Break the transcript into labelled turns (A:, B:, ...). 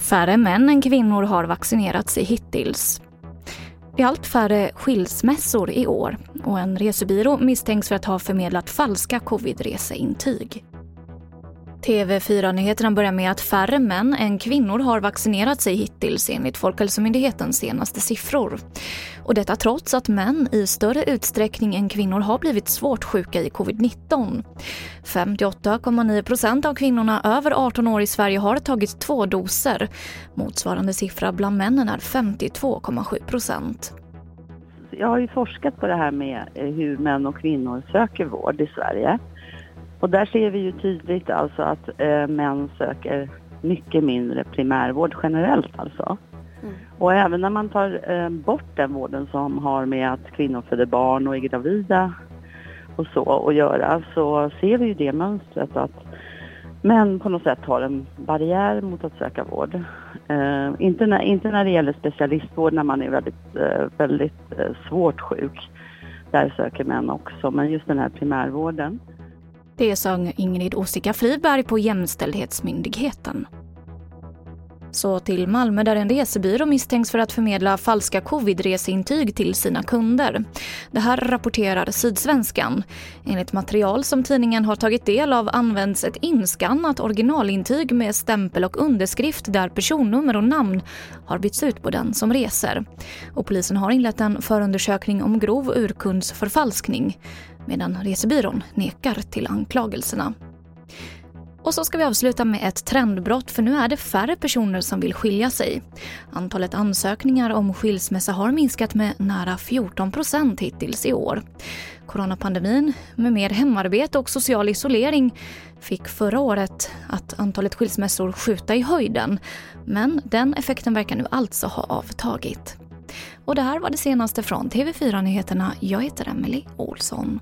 A: Färre män än kvinnor har vaccinerat sig hittills. Det är allt färre skilsmässor i år och en resebyrå misstänks för att ha förmedlat falska covid-reseintyg. TV4-nyheterna börjar med att färre män än kvinnor har vaccinerat sig hittills enligt Folkhälsomyndighetens senaste siffror. Och detta trots att män i större utsträckning än kvinnor har blivit svårt sjuka i covid-19. 58,9 procent av kvinnorna över 18 år i Sverige har tagit två doser. Motsvarande siffra bland männen är 52,7 procent.
B: Jag har ju forskat på det här med eh, hur män och kvinnor söker vård i Sverige. Och där ser vi ju tydligt alltså att eh, män söker mycket mindre primärvård generellt alltså. Mm. Och även när man tar eh, bort den vården som har med att kvinnor föder barn och är gravida och så att göra så ser vi ju det mönstret att män på något sätt har en barriär mot att söka vård. Eh, inte, när, inte när det gäller specialistvård när man är väldigt, eh, väldigt eh, svårt sjuk. Där söker män också, men just den här primärvården.
A: Det sa Ingrid Osika Friberg på Jämställdhetsmyndigheten. Så till Malmö där en resebyrå misstänks för att förmedla falska covid-reseintyg till sina kunder. Det här rapporterar Sydsvenskan. Enligt material som tidningen har tagit del av används ett inskannat originalintyg med stämpel och underskrift där personnummer och namn har bytts ut på den som reser. Och polisen har inlett en förundersökning om grov urkundsförfalskning medan resebyrån nekar till anklagelserna. Och så ska vi avsluta med ett trendbrott för nu är det färre personer som vill skilja sig. Antalet ansökningar om skilsmässa har minskat med nära 14 procent hittills i år. Coronapandemin med mer hemarbete och social isolering fick förra året att antalet skilsmässor skjuta i höjden. Men den effekten verkar nu alltså ha avtagit. Och det här var det senaste från TV4 Nyheterna. Jag heter Emily Olsson.